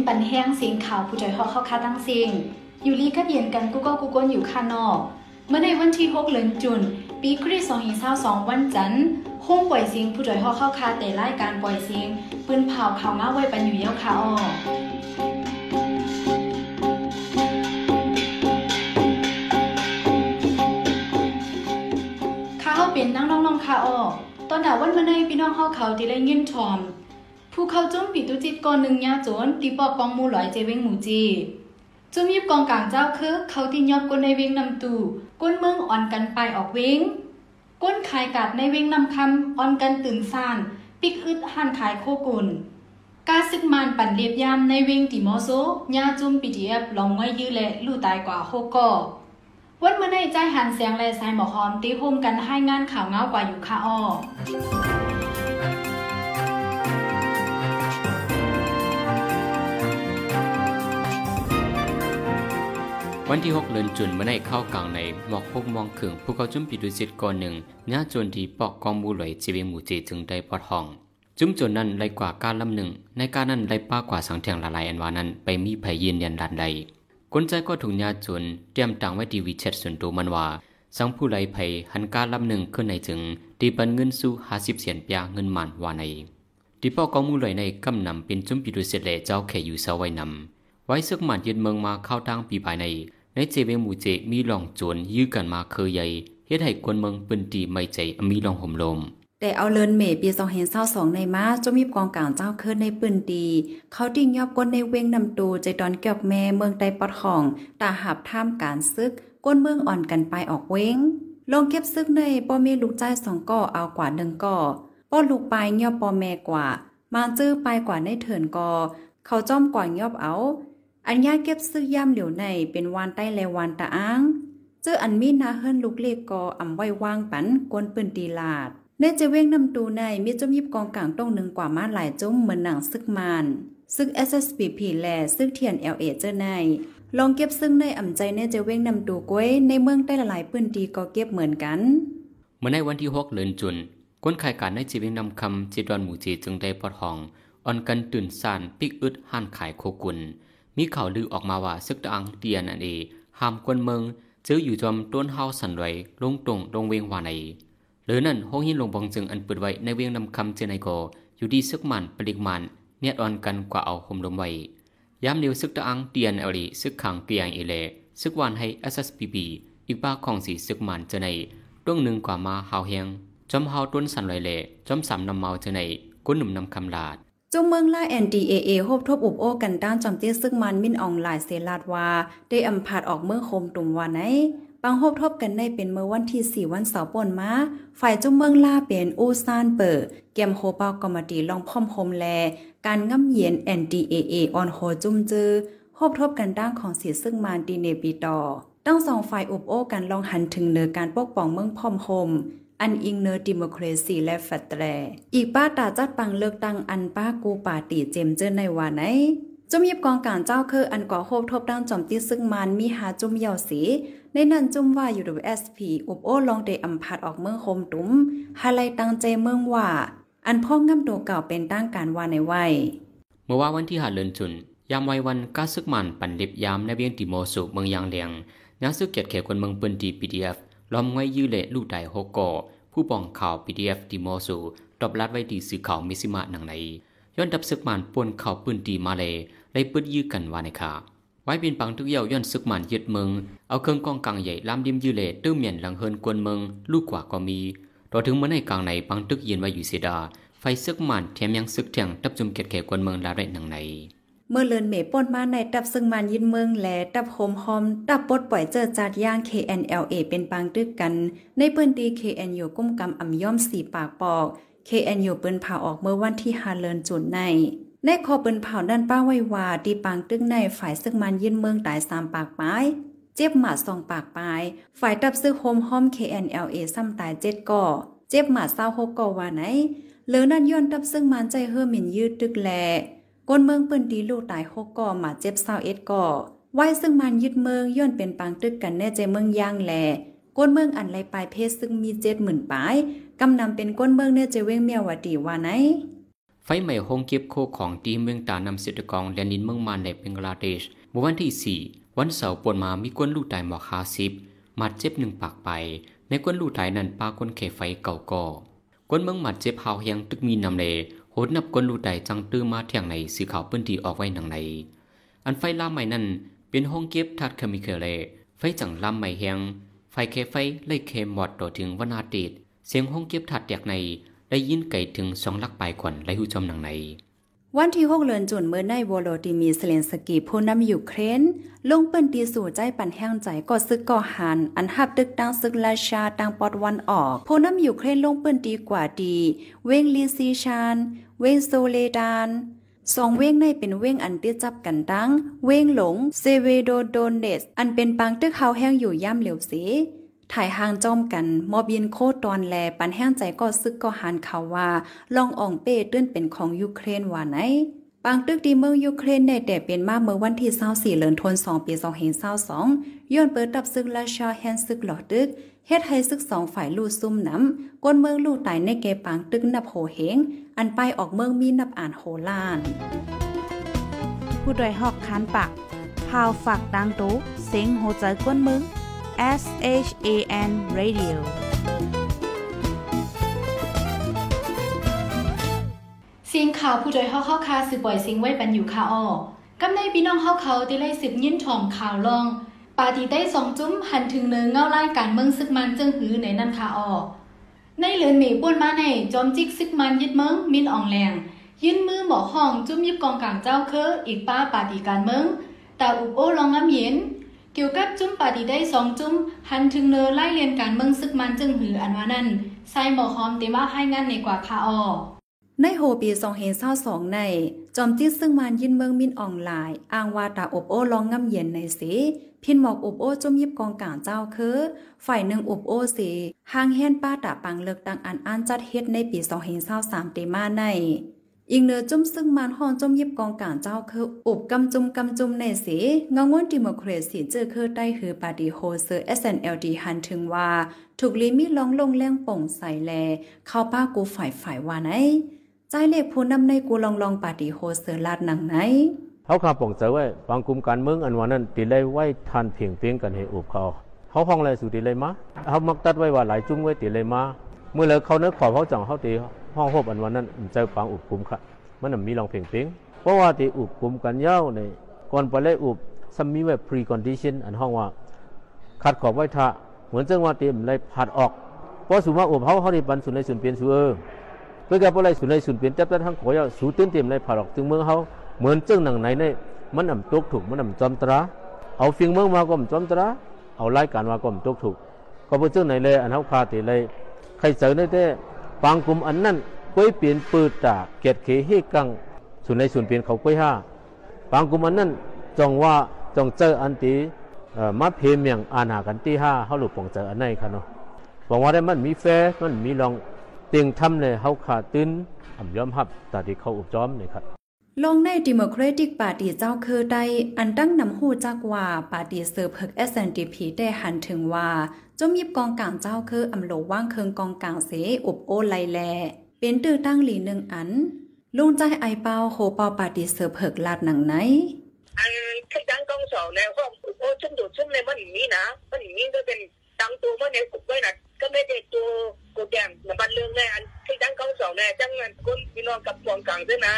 นปันแห้งเสียงข่าวผู้จอยฮอกเข้าคาตั้งเสียงอยู่ลีกับเย็นกันกูก็กูก้นอยู่ข้างนอก เมื่อในวันที่6เดือนจุน ปีคริสต์2022วันจันทร์ห้องปล่อยเสียงผู้จอยฮอกเข้าคาแต่รายการปล่อยเสียงปืนเผาข่าวง้าไว้ปันอยู่เย้าค่ะอ้อข้าเฮาเป็นนั่งน้องๆค่ะอ้อตอนดาวันมาในพี่น้องเฮาเขาที่ได้ยินทอม ผู้เข้าจุ้มปีตุจิตก่อนหนึ่งยาจนตีปอกกองมูหลอยเจเวงหมูจีจุ้มยิบกองกลางเจ้าคือเขาที่ยอบก้นในเวงนำตูก้นเมืองอ่อนกันไปออกเวงก้นขายกัดในเวงนำคำอ่อนกันตื่นซ่านปิกอึดหันขายโคกุนกาซึกมานปั่นเรียบยามในเวงติมอโซยาจุ้มปีดีเอฟลองไว้ยื้อและลู่ตายกว่าโคก่อวันเมื่อในใจหันเสียงและสายหมอหอมตีโฮมกันให้งานข่าวเงากว่าอยู่ค่ะอ้อ วันที่ 6 เดือนจุนเมื่อในเข้ากลางในหมอกพกมองขึงผู้เขาจุ่มปิดุสิตก่อนหนึ่งญาจนที่ปอกกองบูหลอยจีเวหมู่จีถึงได้ปอดห้อง จุ่มจนนั้นไรกว่าการลำหนึ่ง ในการนั้นไรป้ากว่าสังเถียงละลายอันวานั้นไปมีไผยืนยันดันใดกลใจก็ถูกญาจนเตรียมตังไว้ดีวิเชตส่วนตัวมันว่า สังผู้ไรไผหันการลำหนึ่งขึ้นในถึงตีปันเงินสู้ห้าสิบเสียนเปียเงินหมันว่าในตีปอกกองมูลอยในกำนำเป็นจุ่มปิดุสิตเลเจ้าแขอยู่เสาไว้นำไว้ซึกหมันยืนเมืองมาเข้าทางปีภายใน ในเจเวงหมู่เจมีหลองจวนยื้อกันมาเคยใหญ่เฮ็ดให้คนเมืองปืนตีไม่ใจมีหลองห่มลมแต่เอาเลินเมปี2022ในมาจมีกองกลางเจ้าเคินในปืนดี เขาดิ่งยอบก้นในเวงนำตูใจตอนเกี่ยวแม่เมืองใดปอดของตาหับท่ามการซึก ก้นเมืองอ่อนกันไปออกเวงลงเก็บซึกในป้อมีลูกใจสองก่อเอากว่าหนึ่งก่อป้อลูกปลายยอบปอแม่กว่า มาจื้อไปกว่าในเถินก่อเขาจ้อมกว่ายอบเอา อันยาเก็บซึกย่ำเหลียวในเป็นวานใต้และวานตาอ้างเจออันมีนาเฮิรนลูกเล็กกออำไว้วางปันกวนปืนตีลาดในจะเว้งนำตูในมีจมยิบกองกลางต้องหนึ่งกว่ามาหลายจมเหมือนหนังซึกมานซึก SSPP แลซึกเทียน LA เจอในลองเก็บซึ่งในอ่ำใจในจะเว้งนำตูก้วยในเมืองใต้ละหลายปืนตีก็เก็บเหมือนกันเมื่อในวันที่6เดือนจุนก้นขายการในจีเวงนำคำจีดอนหมู่จีจึงได้ปอดห้องอ่อนกันตื่นสานปิกอึดห้านขายโคกุน มีข่าวลือออกมาว่าซึกตะอังเตียนอันเอห้ามกวนเมืองเจออยู่จอมต้นเฮาสันไหวลงตรงลงเวงวานในหรือนั่นห้องหินลงบองจึงอันเปิดไว้ในเวียงนำคำเจนไนโกอยู่ดีซึกมันปริกมันเนียดอ่อนกันกว่าเอาห่มลมไว้ยามเดียวซึกตะอังเตียนเอลีซึกขังเกียงเอเลซึกวันให้ SSPB อีกป้าของสีซึกมันเจนไนต้วงหนึ่งกว่ามาหาเฮียงจอมเฮาต้นสันไหวเลจอมสามนำเมาเจนไนก้นหนุ่มนำคำลาด จงเมืองล่า NDAA โฮบทบอุบโอกันด้านจอมเตี้ยซึ่งมันมินออนไลน์เซลาดว่า ได้อำพาดออกเมื่อโคมตุ่มวานไหนบางโฮบทบกันในเป็นเมื่อวันที่ 4 วันเสาร์ปนมา ฝ่ายจุงเมืองล่าเป็นอูซานเปิดเกมโฮเปากอมตีลองพ่อมโฮมแล การง่ำเย็น NDAA ออนโฮจุมจือโฮบทบกันด้านของเสีซึ่งมันดีเนปีตอตั้งสองฝ่ายอุบโอกันลองหันถึงเนื้อการปกป้องเมืองพ่อมโฮม อันอิงเนอร์ดิโมครซีและแฟตแตรอีกป้าตาจัดปังเลือกตั้งอันป้ากูปาตีเจมเจอในวานไหนจุมยิบกองการเจ้าคืออันก่อโฮบทบดังจอมตีซึ่งมันมีหาจุมเยาสี ในนั้นจุมว่าอยู่ WSP อุบโอลองเดอัมพัดออกเมืองโฮมตุ้มไฮไลตั้งใจเมืองว่า อันพ่องำตัวเก่าเป็นตั้งการว่าในไว้เมื่อว่าวันที่หาเลือนจุนยามไว้วันก้าซึกมันปันล็บยามในเวียงติโมสุเมืองยางเลียงยาซึกเกียรติเขคนเมืองปืนดี PDF ล้อมไว้ยื้อเละลูกไดโฮโกผู้ปองข่าว PDF ติโมสุตอบรัดไว้ดีสื่อข่าวมิสิมาหนังในย้อนดับซึกมันปวนข่าวปืนดีมาเลยเลยปืดยื้อกันวาในคาไว้เป็นปังทุกเยี่ยวย้อนซึกมันยึดเมืองเอาเครื่องกองกลางใหญ่ลามดิมยื้อเละตื้อเมียนหลังเฮินกวนเมืองลูกกว่าก็มีรอถึงเมื่อในกลางในปังตึกเยืนไว้อยู่เสียดาไฟซึกมันแถมยังซึกเถียงตับจุมเกตเขกวนเมืองลาได้หนังใน เมื่อเลินเมป่นมาในตับซึ่งมันยินเมืองแหลตับโฮมฮอมตับปดปล่อยเจอจัดย่าง KNLA เป็นปางตึกกัน ในปืนดี KNU กุ้มกำอ่ำย่อมสีปากปอก KNU ปืนเผาออกเมื่อวันที่ฮาเลินจุนในในคอปืนเผาด้านป้าไว้ว่าตีปางตึกในฝ่ายซึ่งมันยินเมืองตายสามปากปลายเจ็บหมาสองปากปลายฝ่ายตับซื้อโฮมฮอม KNLA ซ้ำตายเจ็ดก่อเจ็บหมาเศร้าหกก่อว่าไหนเหลือนั่นย้อนตับซึ่งมันใจเฮือหมิ่นยืดตึกแหล ก้นเมืองปืนดีลูกตายหกก่อหมาเจ็บเศร้าเอ็ดก่อไว้ซึ่งมันยึดเมืองย้อนเป็นปางตึกกันแน่ใจเมืองย่างแลก้นเมืองอันไรปลายเพศซึ่งมีเจ็ดหมื่นปลายกำนำเป็นก้นเมืองเนี่ยจเว้งเมียววดีว่าไหนไฟใหม่ห้องเก็บโคของตีเมืองตานำเศรษฐกรแลนินเมืองมานในเบงกลาเทศเมื่อวันที่ 4 วันเสาร์ปนมามีกวนลูกตายหมอคาซิบมัดเจ็บหนึ่งปากไป ในกวนลูกตายนั้นปาก้นเขไฟเก่าก่อกวนเมืองมัดเจ็บเฮาเฮียงตึกมีนำเล ดนับกวนลูไดจังตื้อมาเที่ยงในสีขาวพื้นที่ออกไว้หนังใน อันไฟล่ามใหม่นั้นเป็นห้องเก็บทัดเคมีเคเลไฟจังล่ามใหม่แหงไฟเคไฟไล่เคมอดต่อถึงวนาติดเสียงห้องเก็บทัดแตกใน ได้ยินไก่ถึงสองลักปลายขวัญไล่หูจอมหนังใน วันที่6เดือนจุนเมื่อในโวโลดิมีเซเลนสกีผู้นำยูเครนลงเปิ้นตีสู่ใจปั่นแห้งใจก็ซึกก่อหันอันหับตึกตังซึกราชาตังปอดวันออกผู้นำยูเครนลงเปิ้นตีกว่าดี เวงลีซีชาน เวงโซเลดานสองเว้งในเป็นเว้งอันเติดจับกันดังเว้งหลงเซเวโดโดนเนสอันเป็นปางตึกเฮาแห้งอยู่ย่ำเหลวสี ถ่ายห่างจ้อมกัน มอบยินโคตอนแล ปันแห้งใจก็ซึกก็หันข่าวว่าลองอ่องเป้ตื้นเป็นของยูเครนว่าไหนปางตึกดีเมืองยูเครนในแต่เป็นมาเมื่อวันที่24เดือนธันวาคมปี2022ย้อนเปิดตับซึกราชาแฮนซึกหลอดตึกเฮ็ดให้ซึกสองฝ่ายลู่ซุ่มน้ำก้นเมืองลู่ตายในเกปางตึกนับโหเหงอันไปออกเมืองมีนับอ่านโหล้าน ผู้ดยหอกคันปากพาวฝากดังตู้เซ็งโหใจกวนมึง S H A N Radio สียงข่าวผู้โดยเฮาเข้าคาสืบบ่อยสียงไว้ปันอยู่ค่ะอ้อกำในพี่น้องเฮาเขาที่ไล่สืบยินถ่อมข่าวลอง ปาตีได้สองจุ้มหันถึงเนื้อเงาไล่การเมืองซึกมันจึงหือในนั่นค่ะอ้อในเลือนเมป้วนมาในจอมจิกซึกมันยึดเมืองมินอ่องแรงยื่นมือหมอห้องจุ้มยิบกองกลางเจ้าเคออีกป้าปาตีการเมืองแตาอุบโอลองน้ำเย็น เกี่ยวกับจุ้มปาตีได้สองจุ้มหันถึงเนอไล่เรียนการเมืองซึกมันจึงหืออันว่านั่นใส่หมอหอมเตว่าให้งานในกว่าค่ะอ้อในโฮปี2022ใน จอมจิตซึ่งมานยินเมืองมินออนไลน์อ้างว่าตาอบโอลองงำเย็นในสีพินหมอกอบโอจมยิบกองกลางเจ้าคือ ฝ่ายหนึ่งอบโอสีห่างแฮนป้าตาปังเลิกตังอันอันจัดเฮ็ดในปี2023เตมาใน อีกเนือจุ่มซึ่งมานห้องจมยิบกองกลางเจ้าคืออุบกำจุมกำจุมในสีเงางวนดิโมครซีเจอคือใต้หือปาดีโฮเซอร์ SNLD หันถึงว่า ถูกลิมิตลองลงแรงป่งใส่แล เข้าป้ากูฝ่ายฝ่ายว่าไหนใจเล็กผู้นำในกูลองลองปาฏิโฮเสือลาดหนังไหนเขาขาป่งเจอไว้บางกลุ่มการเมืองอันวันนั้นตีเลยไว้ทันเพียงเพียงกันให้อุบเขาเขาห้องอะไรสู่ตีเลยมาเขามักตัดไว้ว่าหลายจุ้งไว้ตีเลยมาเมื่อเลยเขาเนื้อขอเขาจังเขาตี ห้องหบอันวันนั้นเจอปังอุบกุมค่ะมันมีลองเพียงเพียงเพราะว่าตีอุบกุมกันเย้าในก่อนไปเลยอุบซัมมีไว้ pre condition อันห้องว่าขัดขอบไว้ท่าเหมือนเจ้าว่าเตีมเลยผัดออกเพราะสุมาอุบเขาเขาที่ปันสุนในสุนเปลี่ยนสุเออเพื่อการอะไรสุนในสุนเปลี่ยนจับได้ทั้งขอยาสูตื้นเต็มในผ่าหลอกจึงเมืองเขาเหมือนเจ้าหนังไหนในมันอ่ำตกถูกมันอ่ำจอมตราเอาฟิงเมืองมาก็อ่ำจอมตราเอารายการมาก็อ่ำตกถูกก็เพื่อเจ้าไหนเลยอันเขาคาติเลยใครเจอในแต่ ปางกลุ่มอันนั้นก้อยเปลี่ยนปืดตาเกียดเขเฮกังส่วนในส่วนเปลี่ยนเขาก้อยห้าปางกลุ่มอันนั้นจองว่าจองเจออันตีมาเพมอย่างอาณากันที่ห้าเขาหลุดปองเจออันไหนครับเนาะบอกว่าได้มันมีแฟมันมีลองเตียงทำเลยเฮาขาดตื้นอ่ำยอมหับตาที่เขาอุบจอมเลยครับ ลงในดิโมแครติกปาร์ตี้เจ้าคือได้อันตั้งนำหูจักว่าปาร์ตี้เซิร์เพิก SNDP ได้หันถึงว่าจมยิบกองกลางเจ้าคืออำโหลว่างเคิงกองกลางเสอุบโอไลแล เป็นตื้อตั้งหลีหนึ่งอันลุงใจไอเปาโฮเปาปาร์ตี้เซิร์เพิกลาดหนังไหนอันที่ดังกองสองในห้องโอ้ฉันดูฉันในมันอย่างนี้นะมันอย่างนี้ก็เป็นดังตัวมันในกุบไว้นะก็ไม่ได้ตัวกูแกมในบ้านเรื่องในอันที่ดังกองสองในจังเงินคนพี่น้องกับกองกลางด้วยนะ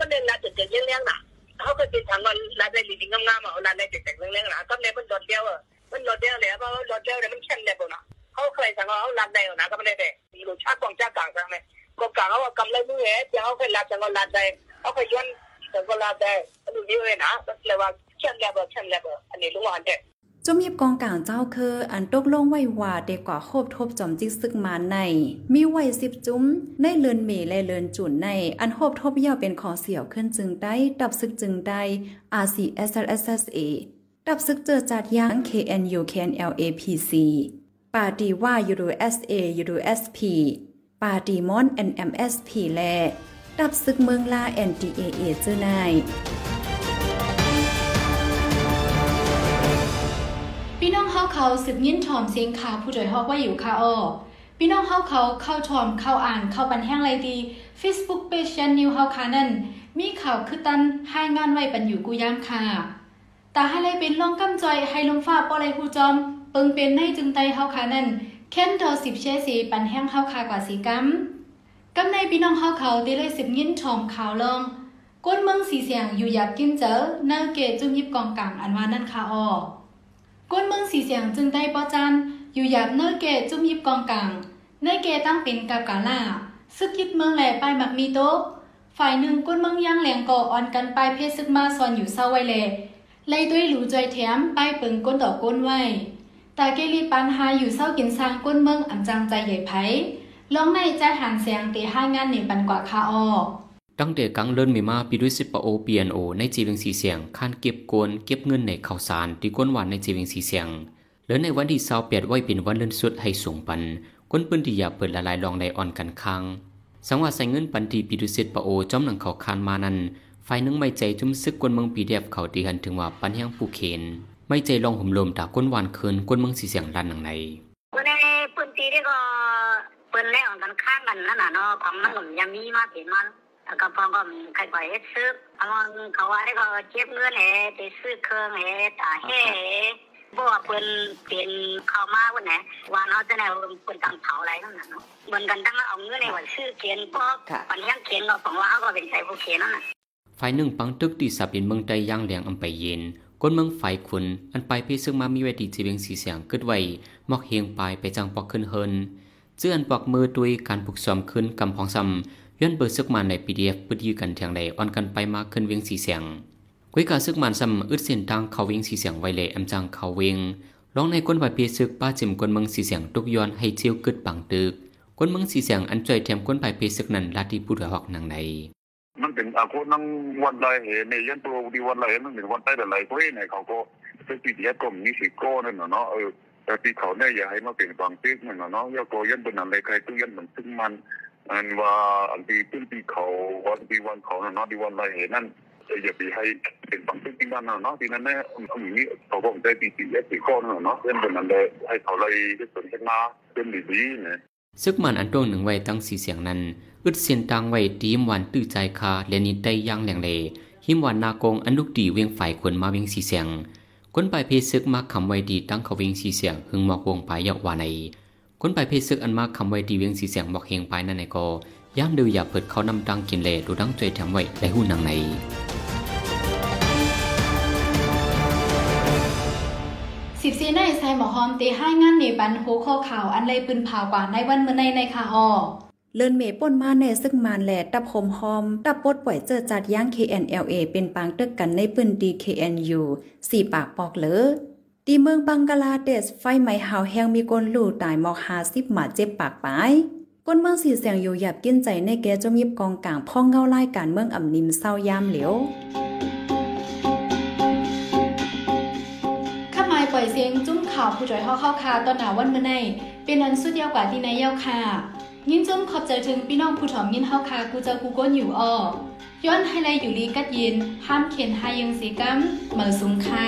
มันเดินลาจะจะเลี้ยงเลี้ยงนะเขาก็เป็นทางวันลาได้ลีงามๆอะลาได้จะแต่งเลี้ยงๆน่ะก็ในมันโดดเดียวอะมันโดดเดียวเลยเพราะโดดเดียวเนี่ยมันแข็งเลยปุ่นอะเขาใครสั่งเขาลาได้นะก็ไม่ได้มีรสชาติกองจ้ากลางใช่ไหมกองกลางเขากำไรมือเอ๋เดี๋ยวเขาเคยลาสั่งเขาลาได้เขาเคยย้อนสั่งเขาลาได้ดูดีเลยนะก็เลยว่าแข็งเลยบ่แข็งเลยบ่อันนี้ลุงว่าเด็ก จมยิบกองกลางเจ้าคือ อันตกลงไว้ว่าเด็กกว่าโคบทบจอมจิกซึกมาใน มีไว้สิบจุ้ม ในเลือนเมและเลือนจุนใน อันโคบทบยาวเป็นขอเสียวขึ้นจึงได้ดับซึกจึงได้ RCSSSA ดับซึกเจอจัดย่าง KNU KNLAPC ปาดีว่า USA USP ปาดีมอน NMSP และดับซึกเมืองลา NDAA เจอนาย พี่น้องเฮาเขาสืบยินถ่อมเสียงข่าวผู้โดยฮอกว่าอยู่ค่ะอ้อพี่น้องเฮาเขาเข้าชมเข้าอ่านเข้าบันแห้งไรดี Facebook Page ยันนิวเฮาคานั่นมีข่าวคือตันให้งานไว้ปันอยู่กูย่ามค่ะตาให้ไรเป็นล่องกำจอยให้ลมฟ้าปอไรฮูจอมเปิงเป็นในจึงไตเฮาคานั่นแค้นดอสิบเชสีปันแห้งเฮาคากว่าสีกำกำในพี่น้องเฮาเขาได้เลยสิบยินชมข่าวลองก้นเมืองสีเสียงอยู่อยากกินเจอเนเกจุ่มยิบกองกลางอันว่านั่นค่ะออ ก้นเมืองสีเสียงจึงได้ปอจัน อยู่อยากเนื้อเกจุ่มยิบกองกลางในเกตั้งเป็นกับกาล่าซึกยึดเมืองแหล่ไปมักมีโต๊ะฝ่ายหนึ่งก้นเมืองย่างแหลงก่ออ่อนกันไปเพศซึกมาซอนอยู่เศร้าไว้แลไล่ด้วยหลูจอยแถมป้ายเปิงก้นดอก้นไว้ตาเกลีปันหาอยู่เศร้ากินสร้างก้นเมืองอันจังใจใหญ่ไผลองในใจหันเสียงเตห้างานในปันกว่าคาออ ตั้งแต่กังเลินมีมาปีด้วยสิปโอเปียนโอในจีเวงสีเสียงคานเก็บกวนเก็บเงินในข่าวสารที่ก้นหวานในจีเวงสีเสียงเหลือในวันที่เศร้าเปียดไว้เป็นวันเลินสุดให้สูงปันก้นปืนที่อยากเปิดละลายลองในอ่อนกันค้างสังวาใส่เงินปันทีปีดุสิตปโอจอมหนังเขาคานมานั้นฝ่ายนึงไม่ใจจุ่มซึกกวนเมืองปีเดียบเขาตีหันถึงว่าปันแห้งผู้เขนไม่ใจลองห่มลมตาก้นหวานคืนก้นเมืองสีเสียงลันหนังในวันนี้ปืนตีนี่ก็ปืนแรกของกันข้างกันนั่นน่ะเนาะของมันก็ยังมีมาเปลี่ยนมัน แล้วก็พอก็ใครปล่อยให้ซื้อเอาเขาว่าได้ก็เก็บเงินเอ๋ไปซื้อเครื่องเอ๋ตาเฮ่บ่ว่าปืนเปลี่ยนเข้ามาวันไหนวันเขาจะแนวปืนตังเผาอะไรนั่นน่ะเนาะเหมือนกันตั้งเอาเงินในวันซื้อเขียนก็ปันยังเขียนก็ของว่าเขาก็เป็นใจผู้เขียนนั่นน่ะฝ่ายหนึ่งปังตึกตีสับเป็นเมืองใดย่างแหลงอำไปเย็นก้นเมืองฝ่ายขุนอันไปเพซึ่งมามีไว้ดีจีเวียงสีเสียงเกิดไว้มอกเฮียงปลายไปจังปอกขึ้นเฮินเจื้อนปอกมือตุยการผูกซ้อมขึ้นกำพองซ้ำ ย้อนเบิดซึกมันในปีเดียฟปืดยืกันเทียงใดอ่อนกันไปมาขึ้นเวียงสีเสียงกุ้ยกาซึกมันซ้ำอึดเส้นทางเขาเวียงสีเสียงไวเลยอำจังเขาเวียงร้องในก้นใบเพซึกป้าจิมก้นเมืองสีเสียงตุกย้อนให้เจียวกึดปังตึกก้นเมืองสีเสียงอันจ่อยแถมก้นใบเพซึกนั้นลาที่ผู้ถือหอกนางในมันเป็นอาโคนั่งวันใดเหตุในยันตัวดีวันไหนมันเป็นวันใดแต่ไหนก็เในเขาก็เป็นปีเดียก็มีสิโก้นั่นเนาะเออแต่ปีเขาเนี่ยอย่าให้มาเป็นความติ๊กนั่นเนาะอย่าโกยันเนอะไรใครตู้ยันมันซึ่งมันอันว่าอันที่ตื้นปีเขาวันปีวันเขาเนาะดีวันไหนเหตุนั่นอย่าไปให้เป็นความติ๊กที่มัน เนาะทีนั้นเนี่ยอย่างนี้เขาก็ได้ปีปีเดียปีโก้นั่นเนาะยันเป็นอะไรให้เขาเลยได้สนใจมาเป็นดีๆเนี่ยซึกมันอันตรงหนึ่งไว้ตั้งสีเสียงนั้นอึดเสียนตังไว้ตีมวันตื้อใจคาและนิดได้ย่างแหลงเลหิมวันนากงอันลูกดีเวียงฝ่ายควรมาเวียงสีเสียงก้นปลายเพซึกมาคำไว้ดีตั้งเขาเวียงสีเสียงหึงหมอกวงปลายยอกวาใน ก้นปลายเพซึกอันมาคำไว้ดีเวียงสีเสียงบอกเฮงปลายนั่นในก็ย่ามดูอย่าเปิดเขานำดังกินเลดูดังใจแถมไว้และหู้นางในสิบสีในใส่หมอหอมเตให้งานในปันโหข้อข่าวอันไรปืนเผากว่าในวันเมื่อในในคาออเลินเมป่นมาในซึ่งมานแหลตับโฮมฮอม ตับปดปล่อยเจอจัดย่าง KNLA เป็นปางตึกกันในปืนดี KNU สี่ปากปอกเหลอ ดีเมืองบังกลาเทศไฟไหม้หาวแหงมีคนลู่ตายหมอกหาสิบหมาเจ็บปากปายก้นเมืองสีเสียงอยู่หยับกินใจในแกจมยิบกองกลางพ่องเงาไล่การเมืองอ่ำนิมเศร้ายามเหลียวข้าไม้ปล่อยเสียงจุ้มข่าวผู้จ่อยเข้าเข้าคาตอนหนาวันเมื่อในเป็นอันสุดยาวกว่าที่ในเย้าค่ะยินจุ้มขอบใจถึงพี่น้องผู้ถ่อมยินเฮาคากูเจอกูก้นอยู่อ้อย้อนให้ไลอยู่ลีกัดยินห้ามเขียนหายังสีกัมเหมือสูงค่ะ